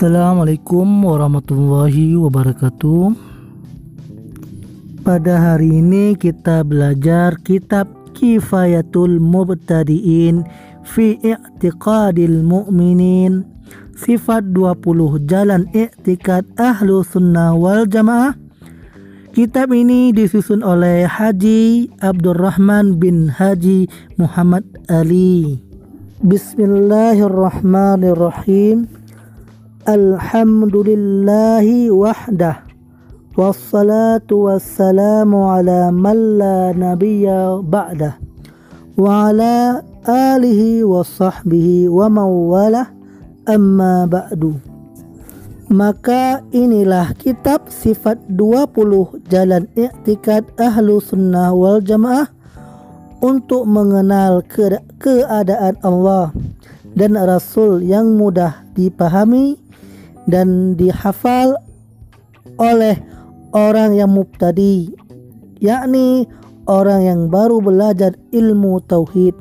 Assalamualaikum warahmatullahi wabarakatuh. Pada hari ini kita belajar kitab Kifayatul Mubtadiin fi I'tiqadil Mu'minin. Sifat 20 Jalan I'tikad Ahlu Sunnah wal Jamaah. Kitab ini disusun oleh Haji Abdurrahman bin Haji Muhammad Ali. Bismillahirrahmanirrahim Alhamdulillahi wahdah. Wassalatu wassalamu ala man la nabiyya ba'dah Wa ala alihi wa sahbihi wa mawalah amma ba'du. Maka inilah kitab sifat 20 jalan i'tikad ahlu sunnah wal jamaah untuk mengenal ke keadaan Allah dan Rasul yang mudah dipahami dan dihafal oleh orang yang mubtadi yakni orang yang baru belajar ilmu tauhid.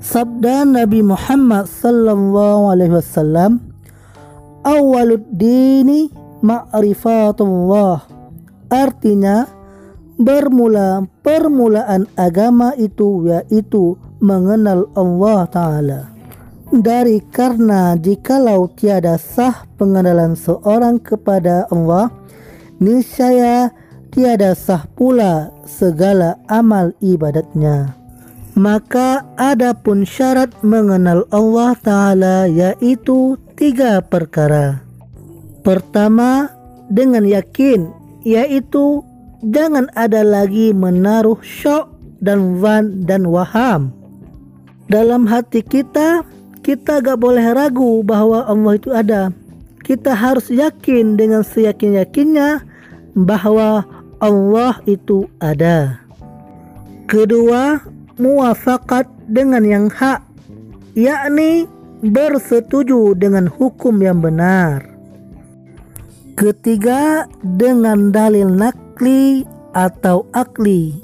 Sabda Nabi Muhammad sallallahu alaihi wasallam awalud dini ma'rifatullah. Artinya bermula permulaan agama itu yaitu mengenal Allah taala dari karena jikalau tiada sah pengenalan seorang kepada Allah, niscaya tiada sah pula segala amal ibadatnya. Maka ada pun syarat mengenal Allah Ta'ala yaitu tiga perkara. Pertama, dengan yakin, yaitu jangan ada lagi menaruh syok dan van dan waham. Dalam hati kita, kita gak boleh ragu bahwa Allah itu ada. Kita harus yakin dengan seyakin-yakinnya bahwa Allah itu ada. Kedua, muafakat dengan yang hak, yakni bersetuju dengan hukum yang benar. Ketiga, dengan dalil nakli atau akli,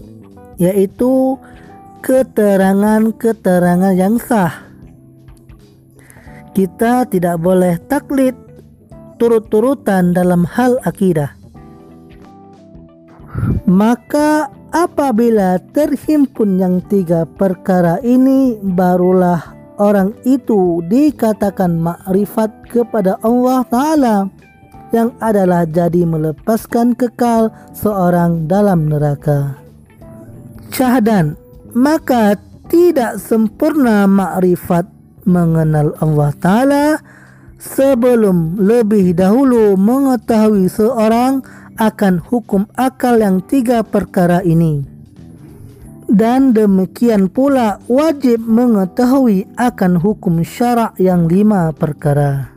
yaitu keterangan-keterangan yang sah kita tidak boleh taklid turut-turutan dalam hal akidah. Maka apabila terhimpun yang tiga perkara ini barulah orang itu dikatakan makrifat kepada Allah Ta'ala yang adalah jadi melepaskan kekal seorang dalam neraka. Syahdan, maka tidak sempurna makrifat mengenal Allah Ta'ala sebelum lebih dahulu mengetahui seorang akan hukum akal yang tiga perkara ini. Dan demikian pula wajib mengetahui akan hukum syarak yang lima perkara.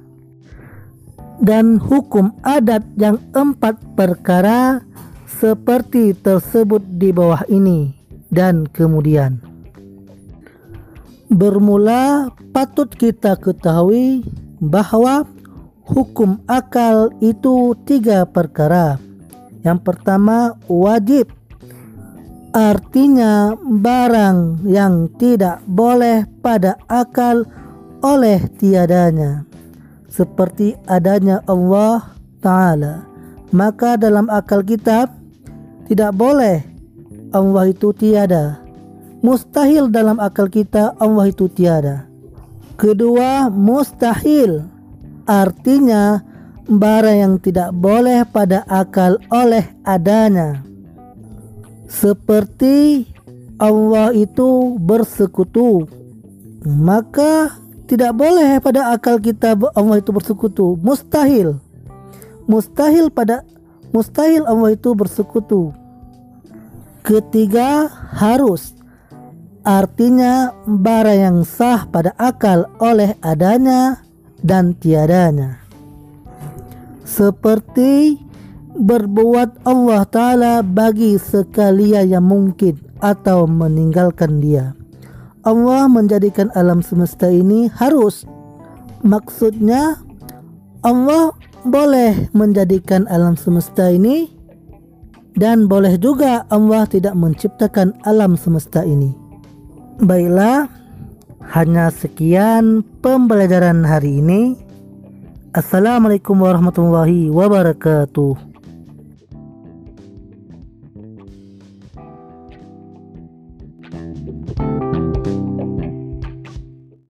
Dan hukum adat yang empat perkara seperti tersebut di bawah ini. Dan kemudian. Bermula patut kita ketahui bahwa hukum akal itu tiga perkara. Yang pertama wajib. Artinya barang yang tidak boleh pada akal oleh tiadanya. Seperti adanya Allah Ta'ala. Maka dalam akal kita tidak boleh Allah itu tiada Mustahil dalam akal kita Allah itu tiada. Kedua, mustahil artinya barang yang tidak boleh pada akal oleh adanya. Seperti Allah itu bersekutu, maka tidak boleh pada akal kita Allah itu bersekutu. Mustahil. Mustahil pada mustahil Allah itu bersekutu. Ketiga, harus artinya bara yang sah pada akal oleh adanya dan tiadanya. Seperti berbuat Allah Ta'ala bagi sekalian yang mungkin atau meninggalkan dia. Allah menjadikan alam semesta ini harus. Maksudnya Allah boleh menjadikan alam semesta ini dan boleh juga Allah tidak menciptakan alam semesta ini. Baiklah, hanya sekian pembelajaran hari ini. Assalamualaikum warahmatullahi wabarakatuh.